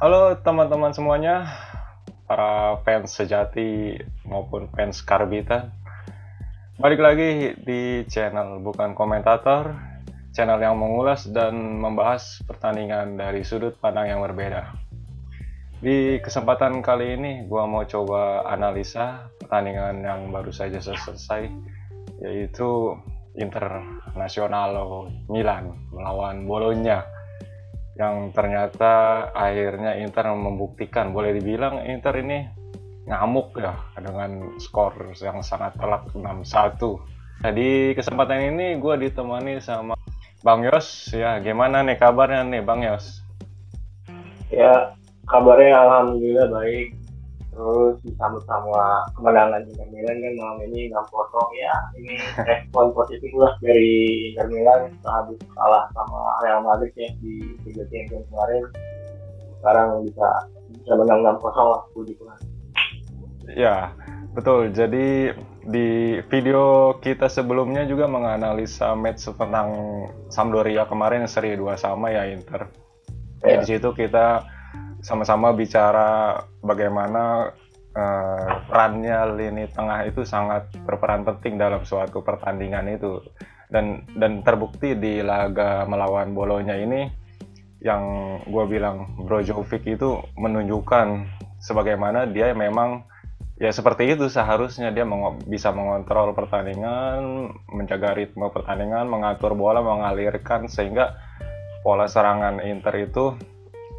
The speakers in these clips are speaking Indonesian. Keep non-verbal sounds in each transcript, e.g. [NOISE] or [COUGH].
Halo teman-teman semuanya, para fans sejati maupun fans karbitan. Balik lagi di channel Bukan Komentator, channel yang mengulas dan membahas pertandingan dari sudut pandang yang berbeda. Di kesempatan kali ini, gua mau coba analisa pertandingan yang baru saja selesai, yaitu Internasional Milan melawan Bolonya yang ternyata akhirnya Inter membuktikan boleh dibilang Inter ini ngamuk ya dengan skor yang sangat telak 6-1 nah di kesempatan ini gue ditemani sama Bang Yos. Ya gimana nih kabarnya nih Bang Yos? Ya kabarnya alhamdulillah baik terus disambut sama kemenangan Inter Milan kan malam ini 6 kosong ya. Ini respon positif lah dari Inter Milan setelah habis kalah sama Real Madrid ya di Liga Champions kemarin. Sekarang bisa bisa menang 6 kosong lah puji Tuhan. Ya betul. Jadi di video kita sebelumnya juga menganalisa match tentang Sampdoria kemarin seri 2 sama ya Inter. Ya. di situ kita sama-sama bicara bagaimana uh, perannya lini tengah itu sangat berperan penting dalam suatu pertandingan itu. Dan dan terbukti di laga melawan Bolonya ini yang gue bilang Brozovic itu menunjukkan sebagaimana dia memang ya seperti itu seharusnya dia meng bisa mengontrol pertandingan menjaga ritme pertandingan mengatur bola mengalirkan sehingga pola serangan Inter itu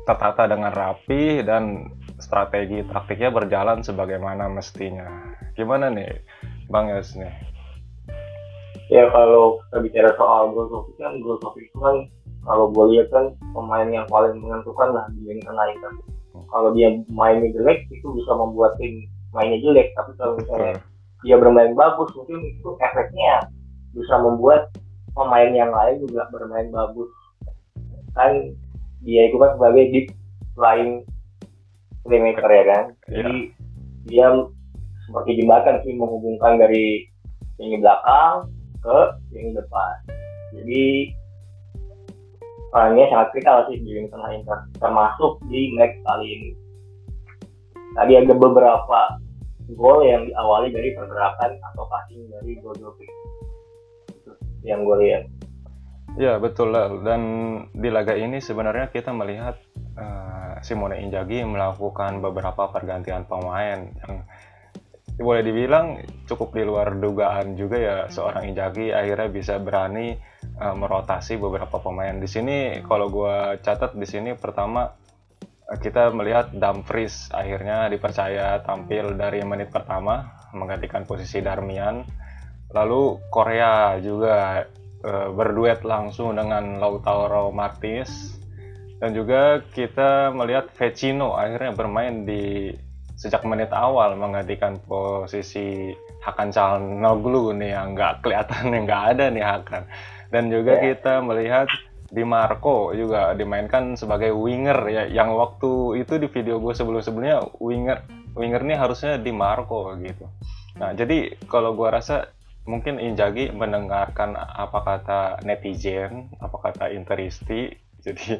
tertata dengan rapi dan strategi taktiknya berjalan sebagaimana mestinya. Gimana nih, Bang Yos nih? Ya kalau kita bicara soal Brozovic kan Brozovic itu kan kalau gue lihat kan pemain yang paling menentukan lah di lini tengah itu. Hmm. Kalau dia mainnya jelek itu bisa membuat tim mainnya jelek, tapi kalau misalnya dia bermain bagus mungkin itu efeknya bisa membuat pemain yang lain juga bermain bagus. Kan dia itu kan sebagai deep flying playmaker ya kan? Iya. jadi yeah. dia seperti jembatan sih menghubungkan dari yang belakang ke yang depan. Jadi perannya sangat vital sih di lini tengah Inter termasuk di match kali ini. Tadi ada beberapa gol yang diawali dari pergerakan atau passing dari Brozovic yang gue lihat Ya betul dan di laga ini sebenarnya kita melihat uh, Simone Inzaghi melakukan beberapa pergantian pemain yang boleh dibilang cukup di luar dugaan juga ya seorang Inzaghi akhirnya bisa berani uh, merotasi beberapa pemain. Di sini kalau gue catat di sini pertama uh, kita melihat Dumfries akhirnya dipercaya tampil dari menit pertama menggantikan posisi Darmian. Lalu Korea juga uh, berduet langsung dengan Lautaro Martinez. Dan juga kita melihat Vecino akhirnya bermain di sejak menit awal menggantikan posisi Hakan Calhanoglu nih yang nggak kelihatan [LAUGHS] yang nggak ada nih Hakan. Dan juga yeah. kita melihat Di Marco juga dimainkan sebagai winger ya yang waktu itu di video gue sebelum-sebelumnya winger winger ini harusnya Di Marco gitu. Nah jadi kalau gue rasa mungkin Injagi mendengarkan apa kata netizen, apa kata interisti, [LAUGHS] jadi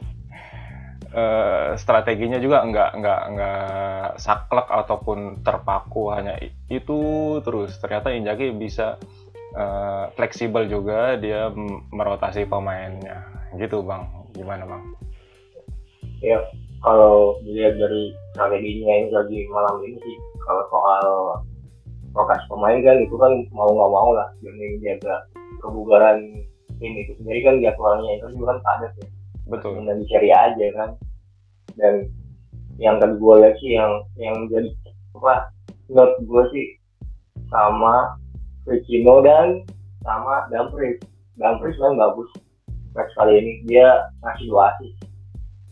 uh, strateginya juga nggak nggak nggak saklek ataupun terpaku hanya itu terus. Ternyata Injagi bisa uh, fleksibel juga, dia merotasi pemainnya, gitu bang. Gimana bang? Ya kalau dilihat dari strateginya Injagi malam ini sih, kalau soal pemain kan itu kan mau nggak mau lah. Demi jaga kebugaran tim itu sendiri kan jadwalnya itu juga kan padat ya. Betul. Dan di seri aja kan. Dan yang tadi gue lihat sih yang yang jadi apa note gue sih sama Vecino dan sama Dumfries. Dumfries main bagus match kali ini. Dia ngasih dua assist.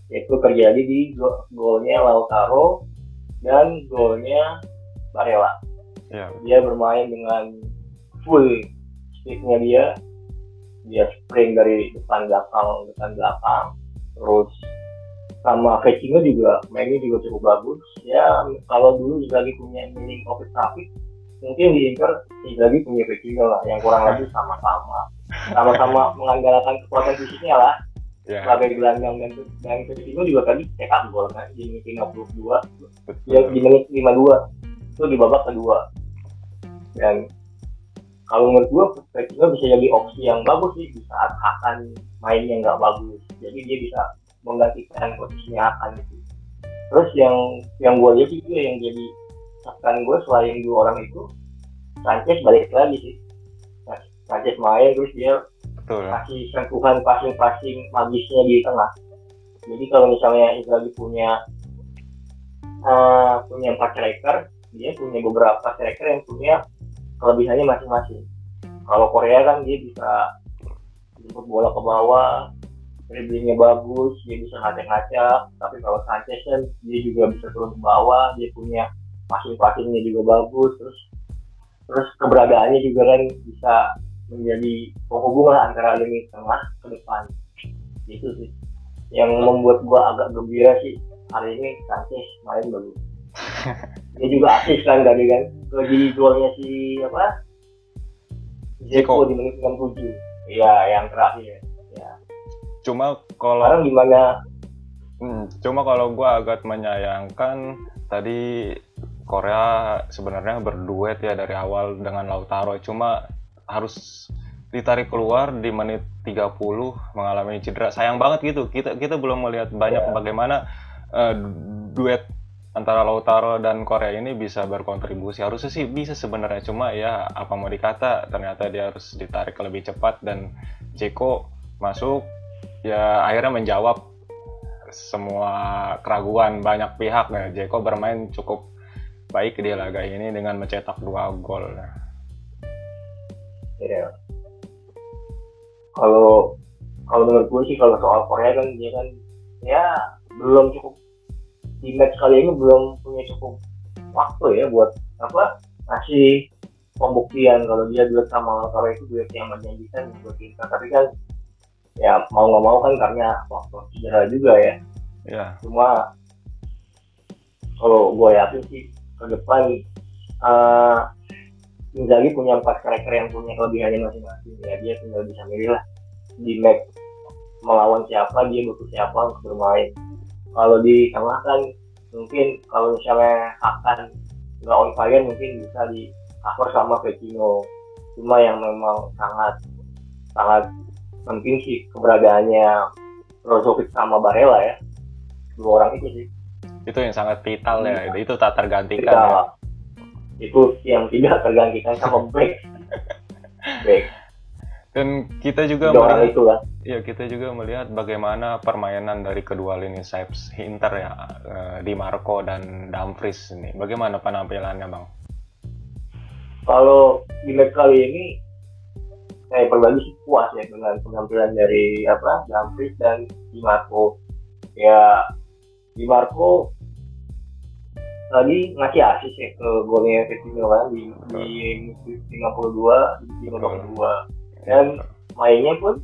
Itu terjadi di golnya Lautaro dan golnya Barella yeah. dia bermain dengan full speednya dia. Dia sprint dari depan belakang depan belakang. Terus sama Vecino juga mainnya juga cukup bagus. Ya kalau dulu lagi punya milik Covid Traffic mungkin di Inter lagi punya Vecino lah yang kurang lebih sama-sama. Sama-sama [LAUGHS] mengandalkan kekuatan fisiknya lah. Yeah. sebagai gelandang dan dan Coutinho juga tadi cetak gol kan di menit 52 ya, di menit 52 itu di babak kedua dan kalau menurut gue Coutinho bisa jadi opsi yang bagus sih di saat akan mainnya nggak bagus. Jadi dia bisa menggantikan posisinya akan itu terus yang yang gue lihat juga yang jadi akan gue selain dua orang itu Sanchez balik lagi sih. Sanchez main terus dia Betul. kasih sentuhan passing-passing magisnya di tengah. Jadi kalau misalnya Inzaghi punya uh, punya empat striker dia punya beberapa striker yang punya kelebihannya masing-masing. Kalau Korea kan dia bisa jemput bola ke bawah dribblingnya bagus dia bisa ngacak-ngacak. Tapi kalau Sanchez kan dia juga bisa turun ke bawah dia punya passing-passingnya juga bagus. Terus terus keberadaannya juga kan bisa menjadi penghubung antara lini tengah ke depan. Itu sih yang membuat gua agak gembira sih hari ini Sanchez main bagus dia juga asis kan tadi kan. Di golnya si apa? Zeko di menit 67 iya yang terakhir. Ya. Cuma kalau sekarang gimana? Hmm, cuma kalau gua agak menyayangkan tadi Korea sebenarnya berduet ya dari awal dengan Lautaro. Cuma harus ditarik keluar di menit 30 mengalami cedera. Sayang banget gitu. Kita kita belum melihat banyak yeah. bagaimana uh, duet antara Lautaro dan Korea ini bisa berkontribusi harusnya sih bisa sebenarnya cuma ya apa mau dikata ternyata dia harus ditarik lebih cepat dan Jeko masuk ya akhirnya menjawab semua keraguan banyak pihak ya Jeko bermain cukup baik di laga ini dengan mencetak dua gol. Iya. Kalau kalau menurut gue sih kalau soal Korea kan dia kan ya belum cukup di match kali ini belum punya cukup waktu ya buat apa ngasih pembuktian kalau dia duet sama Korea itu duet yang menjanjikan buat kita tapi kan ya mau nggak mau kan karena waktu cedera juga ya. Iya. Cuma kalau gue yakin sih ke depan uh, Inzaghi punya empat karakter yang punya kelebihannya masing-masing ya dia tinggal bisa milih lah di match melawan siapa dia butuh siapa untuk bermain kalau di tengah kan mungkin kalau misalnya akan nggak on fire mungkin bisa di cover sama Vecino cuma yang memang sangat sangat penting sih keberadaannya Brozovic sama Barella ya dua orang itu sih itu yang sangat vital ya iya. itu tak tergantikan ya. itu yang tidak tergantikan sama back back [LAUGHS] dan kita juga melihat itu lah. Ya kita juga melihat bagaimana permainan dari kedua lini sayap Inter ya eh, di Marco dan Dumfries ini. Bagaimana penampilannya bang? Kalau di leg kali ini saya pribadi sih puas ya dengan penampilan dari apa Dumfries dan Di Marco. Ya di Marco tadi ngasih asis ya ke golnya Coutinho kan di, di 52 di 52 dan mainnya pun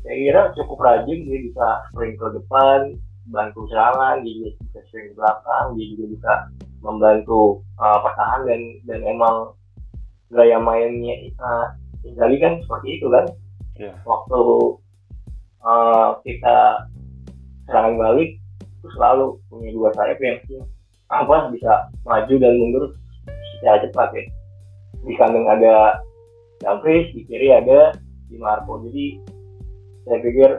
saya kira cukup rajin dia bisa sprint ke depan bantu serangan dia juga bisa sprint ke belakang dia juga bisa membantu uh, pertahanan dan dan emang gaya mainnya uh, Inzaghi kan seperti itu kan. Yeah. waktu uh, kita serangan balik itu selalu punya dua sayap yang apa bisa maju dan mundur secara cepat ya. Di kandang ada Dumfries di kiri ada di Marco. Jadi saya pikir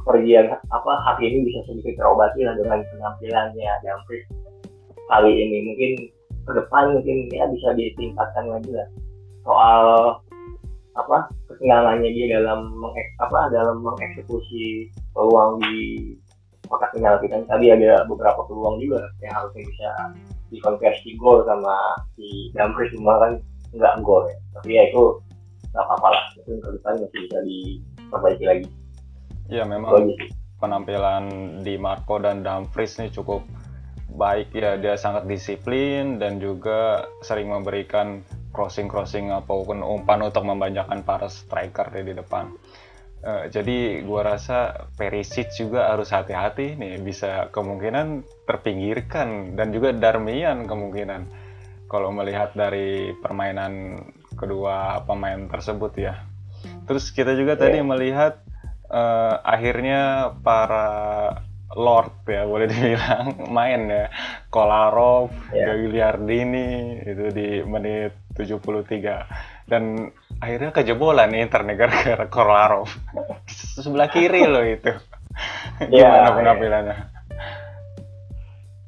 kepergian apa hati ini bisa sedikit terobati lah dengan penampilannya Dumfries kali ini. Mungkin ke depan mungkin ya bisa ditingkatkan lagi lah. Soal apa kesenangannya dia dalam mengek, apa dalam mengeksekusi peluang di kotak penalti kan tadi ada beberapa peluang juga yang harusnya bisa dikonversi gol sama si Dumfries cuma kan nggak gol ya. Tapi ya itu nggak apa-apa lah. Mungkin ke depan masih bisa diperbaiki lagi. Ya memang penampilan di Marco dan Dumfries ini cukup baik ya. Dia sangat disiplin dan juga sering memberikan crossing-crossing apa pun umpan untuk membanjakan para striker di depan. Uh, jadi gua rasa Perisic juga harus hati-hati nih. Bisa kemungkinan terpinggirkan dan juga Darmian kemungkinan. Kalau melihat dari permainan kedua pemain tersebut ya. Terus kita juga yeah. tadi iya. melihat uh, akhirnya para Lord ya boleh dibilang [LAUGHS] main ya. Kolarov, yeah. Gagliardini itu di menit 73 dan akhirnya kejebolan nih Inter gara-gara Kolarov. [LAUGHS] Sebelah kiri loh itu. Iya, gimana yeah, penampilannya?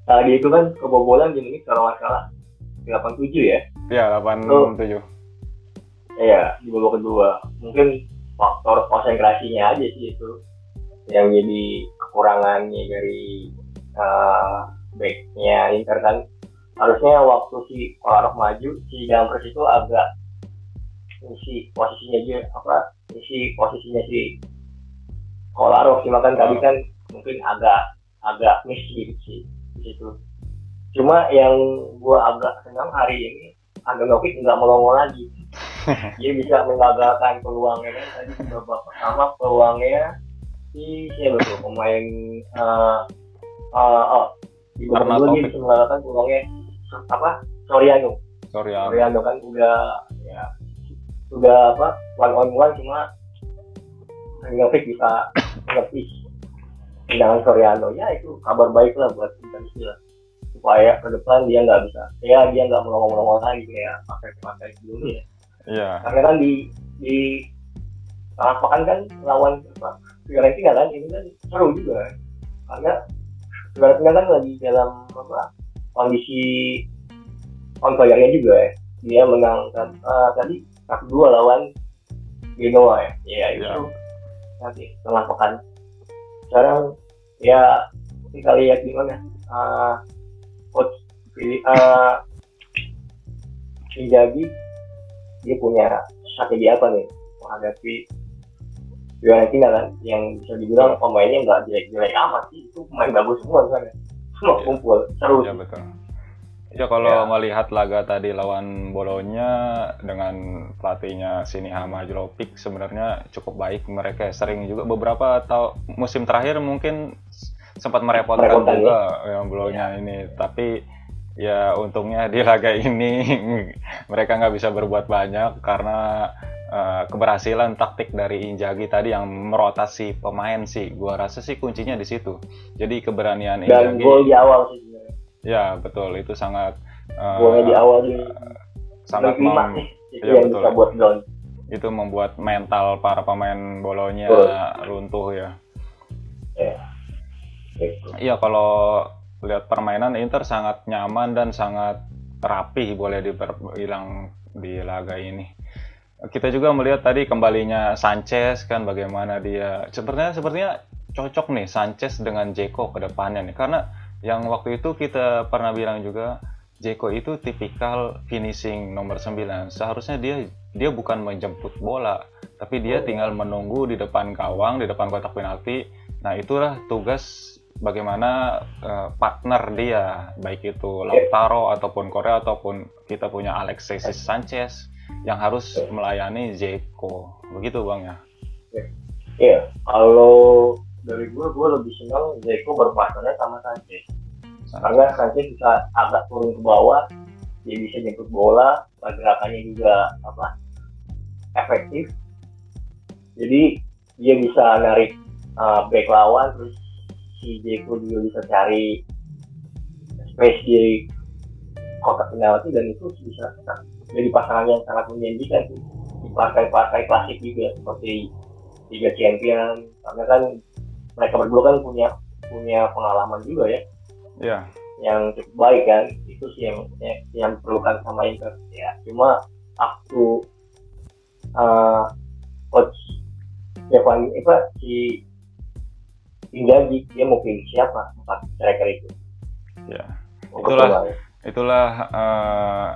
Tadi itu kan kebobolan jadi kalau nggak salah 87 ya? Iya 87 iya di babak kedua. Mungkin faktor konsentrasinya aja sih itu yang jadi kekurangannya dari uh, backnya Inter kan. Harusnya waktu si Kolarov maju si Dampers itu agak isi posisinya aja apa isi posisinya si Kolarov. Cuma kan tadi kan mungkin agak agak miss gitu sih di situ. Cuma yang gua agak senang hari ini agak Novik nggak melongo lagi [LAUGHS] dia bisa menggagalkan peluangnya. Kan tadi babak pertama peluangnya si siapa tuh pemain uh, uh, oh di babak kedua dia bisa mengalahkan peluangnya apa? Soriano. Soriano. Soriano kan udah ya sudah apa one on one cuma Hangovic bisa ngetis dengan Soriano. Ya itu kabar baik lah buat kita supaya ke depan dia nggak bisa ya dia nggak melongo-melongo lagi kayak pakai-pakai sebelumnya. ya. Iya. Karena kan di di pekan kan lawan apa Fiorentina kan ini kan seru juga. Karena Fiorentina kan lagi dalam apa kondisi on fire juga ya. Dia menang kan uh, tadi satu dua lawan Genoa ya. Ya itu yeah. nanti tengah pekan. Sekarang ya kita lihat gimana uh, coach uh, Injagi dia punya strategi apa nih menghadapi Fiorentina kan yang bisa dibilang pemainnya nggak jelek-jelek amat sih itu pemain bagus semua kan semua ya. kumpul seru ya betul ya kalau ya. melihat laga tadi lawan Bolonya dengan pelatihnya Sini Hama Majlovic sebenarnya cukup baik mereka sering juga beberapa atau musim terakhir mungkin sempat merepotkan, merepotkan juga ya. yang Bolonya ya. ini tapi ya untungnya di laga ini [LAUGHS] mereka nggak bisa berbuat banyak karena uh, keberhasilan taktik dari Injagi tadi yang merotasi pemain sih. Gua rasa sih kuncinya di situ. Jadi keberanian dan Injagi gol di awal sih. Ya betul. Itu sangat uh, golnya di awal di sangat mem itu ya, yang betul. bisa buat gol. Itu membuat mental para pemain bolonya runtuh ya. Ya iya kalau lihat permainan Inter sangat nyaman dan sangat rapi boleh dibilang di laga ini. Kita juga melihat tadi kembalinya Sanchez kan bagaimana dia sepertinya sepertinya cocok nih Sanchez dengan Jeko ke depannya nih karena yang waktu itu kita pernah bilang juga Jeko itu tipikal finishing nomor 9. Seharusnya dia dia bukan menjemput bola, tapi dia tinggal menunggu di depan gawang, di depan kotak penalti. Nah, itulah tugas bagaimana uh, partner dia baik itu Lautaro ataupun Korea ataupun kita punya Alexis Sanchez yang harus melayani Zeko. Begitu bang ya? Iya. Kalau dari gue gue lebih senang Zeko berpartnernya sama Sanchez. Karena Sanchez bisa agak turun ke bawah dia bisa jemput bola pergerakannya juga apa efektif. Jadi dia bisa narik uh, back lawan terus si Jeko juga bisa cari space di kotak penalti dan itu bisa jadi pasangan yang sangat menjanjikan di partai-partai klasik juga seperti Liga Champion. Karena kan mereka berdua kan punya punya pengalaman juga ya. Yeah. yang cukup baik kan. Itu sih yang yang, yang diperlukan sama Inter. Ya cuma waktu uh, coach Stefan apa si tinggal dia mau pilih siapa? Empat striker itu. Ya. Itulah itulah uh,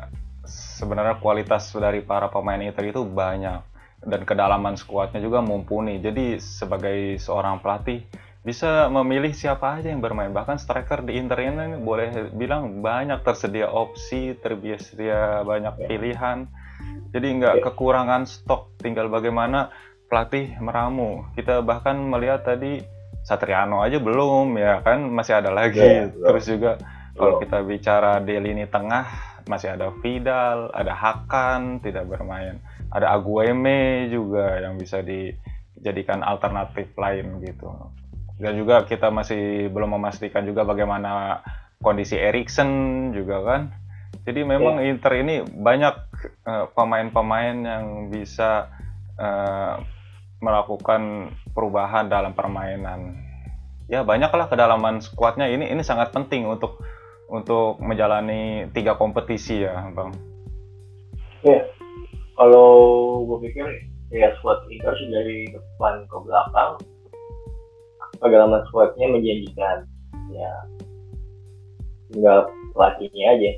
sebenarnya kualitas dari para pemain Inter itu banyak. Dan kedalaman skuadnya juga mumpuni. Jadi sebagai seorang pelatih bisa memilih siapa aja yang bermain. Bahkan striker di Inter ini boleh bilang banyak tersedia opsi terbiasa banyak ya. pilihan. Jadi nggak ya. kekurangan stok. Tinggal bagaimana pelatih meramu. Kita bahkan melihat tadi Satriano aja belum ya kan masih ada lagi yeah, terus juga kalau kita bicara di lini tengah masih ada Vidal ada Hakan tidak bermain ada Agueme juga yang bisa di jadikan alternatif lain gitu. Dan juga kita masih belum memastikan juga bagaimana kondisi Erikson juga kan. Jadi memang yeah. Inter ini banyak pemain pemain-pemain yang bisa uh, melakukan perubahan dalam permainan. Ya banyaklah kedalaman skuadnya ini ini sangat penting untuk untuk menjalani tiga kompetisi ya, bang. Ya, kalau gue pikir ya squad sih dari depan ke belakang kedalaman squadnya menjanjikan. Ya, tinggal pelatihnya aja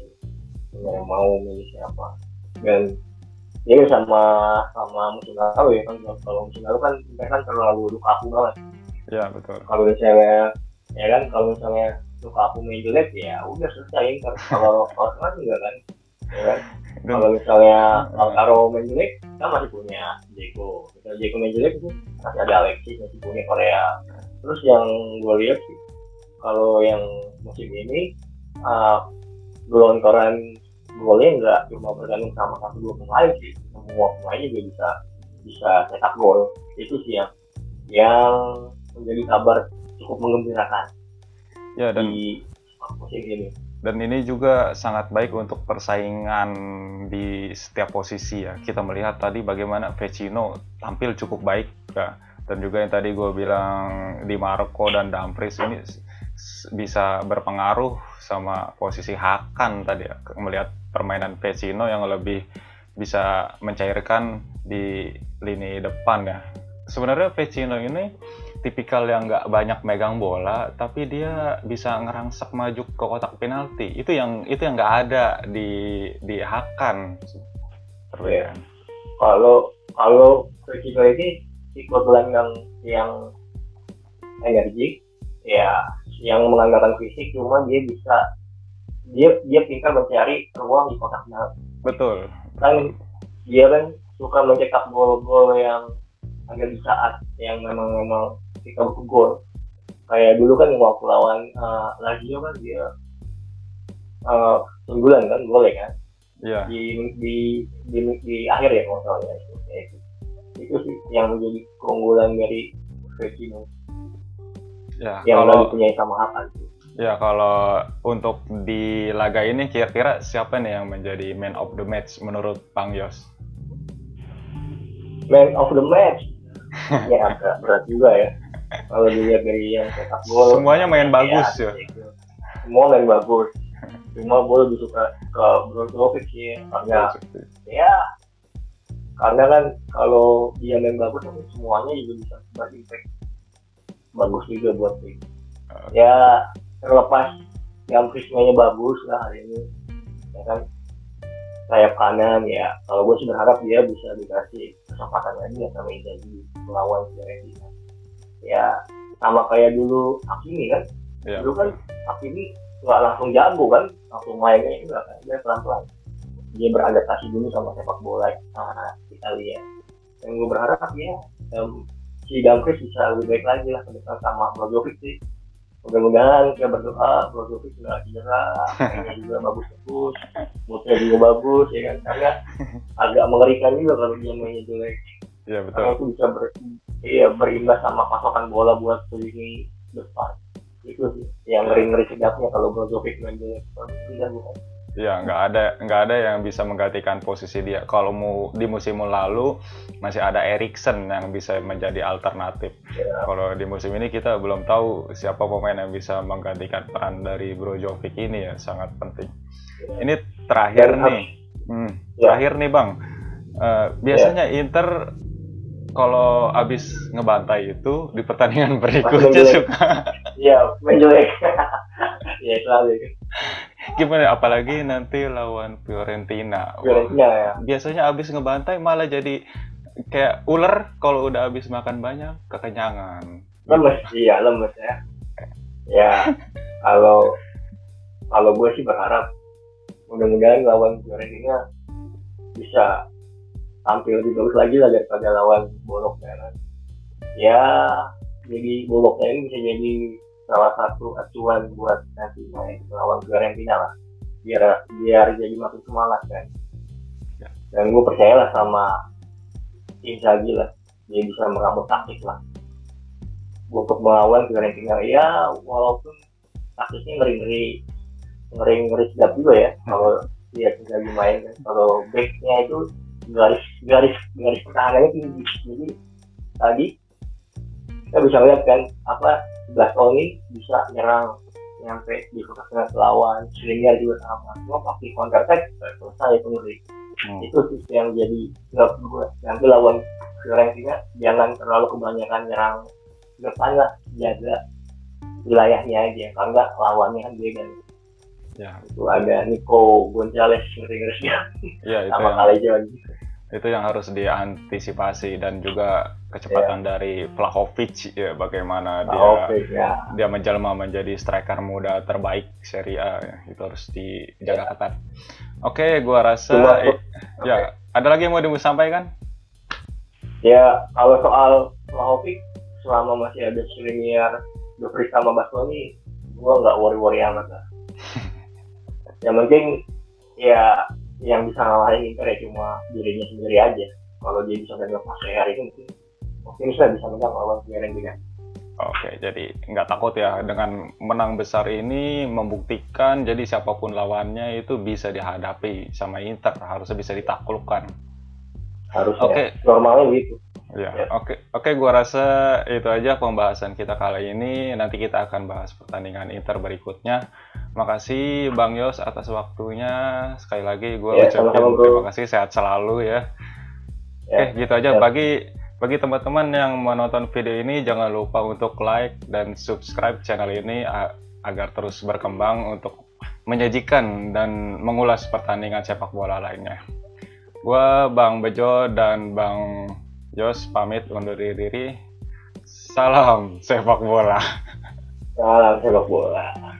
yang mau milih siapa dan ya sama sama musim lalu ya kan. Kalau musim lalu kan mereka kan terlalu luka aku banget. Ya betul. Kalau misalnya ya kan kalau misalnya luka aku main jelek ya udah selesai. Kan kalau [LAUGHS] kalau sekarang juga kan ya kan. Kalau misalnya Lautaro main jelek kan masih punya Jeko misalnya Jeko main jelek itu masih ada Alexis masih punya Korea. Terus yang gue lihat sih kalau yang musim ini uh, gelontoran golnya nggak cuma bergantung sama satu dua pemain sih. Semua pemain juga bisa bisa cetak gol. Itu sih yang yang menjadi kabar cukup mengembirakan ya dan di musim ini. dan ini juga sangat baik untuk persaingan di setiap posisi ya. Kita melihat tadi bagaimana Vecino tampil cukup baik ya. Dan juga yang tadi gue bilang di Marco dan Dumfries ini bisa berpengaruh sama posisi Hakan tadi ya. Melihat permainan Vecino yang lebih bisa mencairkan di lini depan ya. Sebenarnya Vecino ini tipikal yang nggak banyak megang bola tapi dia bisa ngerangsak maju ke kotak penalti. Itu yang itu yang nggak ada di di Hakan. Ya. kalau kalau Vecino ini tipe gelandang yang energik ya yang mengandalkan fisik cuma dia bisa dia dia pintar mencari ruang di kotak penalti betul. Kan dia kan suka mencetak gol-gol yang agak di saat yang memang memang kita butuh gol. Kayak dulu kan waktu lawan uh, Lazio kan dia uh, unggulan kan gol ya kan? Yeah. di, di di di akhir ya kalau salah ya itu, itu sih yang menjadi keunggulan dari Vecino ya, yang kalau, punya sama apa sih Ya kalau untuk di laga ini kira-kira siapa nih yang menjadi man of the match menurut Bang Yos? Man of the match? ya agak berat juga ya. Kalau dilihat dari yang cetak gol. Semuanya main bagus ya. Gitu. Semua main bagus. Cuma gue lebih suka ke Brozovic sih. Karena ya karena kan kalau dia main bagus semuanya juga bisa berimpact bagus juga buat tim. Ya terlepas yang prismanya bagus lah hari ini ya kan? Sayap kanan ya. Kalau gue sih berharap dia bisa dikasih kesempatan lagi ya sama Inzaghi melawan Fiorentina. Ya sama kayak dulu Hakimi kan? Ya. dulu kan Hakimi nggak langsung jago kan? Langsung mainnya enggak kan dia pelan pelan dia beradaptasi dulu sama sepak bola nah, Italia. Dan gue berharap ya um, si Dumfries bisa lebih baik lagi lah ke depan sama Brozovic sih mudah-mudahan kita berdoa Brozovic sudah cedera juga bagus bagus moodnya juga bagus ya kan karena agak mengerikan juga kalau dia mainnya jelek Iya betul. Karena itu bisa ber, iya, berimbas sama pasokan bola buat lini depan. Itu sih yang ngeri-ngeri sedapnya kalau Brozovic main jelek. Tidak bukan. Ya, nggak ada nggak ada yang bisa menggantikan posisi dia. Kalau mau di musim lalu masih ada Erikson yang bisa menjadi alternatif. Ya. Kalau di musim ini kita belum tahu siapa pemain yang bisa menggantikan peran dari Brozovic ini ya sangat penting. Ya. Ini terakhir Dan, nih, hmm, ya. terakhir nih bang. Uh, biasanya ya. Inter kalau abis ngebantai itu di pertandingan berikutnya suka. Iya, menjelek. [LAUGHS] ya selalu gimana apalagi nanti lawan Fiorentina. Fiorentina ya. Biasanya abis ngebantai malah jadi kayak ular kalau udah abis makan banyak kekenyangan. Lemes, iya lemes ya. Ya [LAUGHS] kalau kalau gue sih berharap mudah-mudahan lawan Fiorentina bisa tampil lebih bagus lagi lah daripada lawan Bolok ya. Ya jadi Boloknya ini bisa jadi salah satu acuan buat nanti main melawan Fiorentina lah. Biar biar jadi makin semangat kan. Dan gue percaya lah sama Inzaghi lah. Dia bisa merambut taktik lah. Untuk melawan Fiorentina ya walaupun taktiknya ngeri ngeri ngeri ngeri sedap juga ya kalau dia lagi main kan kalau backnya itu garis garis garis pertahanannya tinggi. Jadi tadi kita bisa lihat kan apa tahun ini bisa nyerang nyampe di tengah lawan. Sehingga juga sama semua pakai counter attack selesai itu ngeri hmm. itu sih yang jadi nggak gue nanti lawan Fiorentina jangan terlalu kebanyakan nyerang depan lah. Jaga wilayahnya aja. Kalau enggak lawannya kan dia kan ya. itu ada Nico Gonzalez ngeri-ngeri ya, sama yang, itu yang harus diantisipasi dan juga kecepatan ya. dari Vlahovic ya bagaimana Vlahovic, dia ya. dia menjelma menjadi striker muda terbaik Serie A ya. itu harus dijaga ya. ketat. Oke, gua rasa Cuma, eh, okay. ya ada lagi yang mau disampaikan? Ya kalau soal Vlahovic selama masih ada Skriniar, Dupri sama Bastoni, gua nggak worry-worry amat lah. [LAUGHS] yang penting ya yang bisa ngalahin Inter ya cuma dirinya sendiri aja. Kalau dia bisa menang pas hari ini mungkin mungkin bisa bisa menang lawan Fiorentina. Oke, jadi nggak takut ya dengan menang besar ini membuktikan jadi siapa pun lawannya itu bisa dihadapi sama Inter harusnya bisa ditaklukkan. Harusnya. Oke. Normalnya gitu. Ya, ya. oke, oke, gua rasa itu aja pembahasan kita kali ini. Nanti kita akan bahas pertandingan Inter berikutnya. Makasih Bang Yos atas waktunya. Sekali lagi gue ya, ucapin terima kasih, sehat selalu ya. ya. Oke, gitu aja. Ya. Bagi bagi teman-teman yang menonton video ini, jangan lupa untuk like dan subscribe channel ini agar terus berkembang untuk menyajikan dan mengulas pertandingan sepak bola lainnya. Gua Bang Bejo dan Bang Jos pamit undur diri. Salam sepak bola. Salam sepak bola.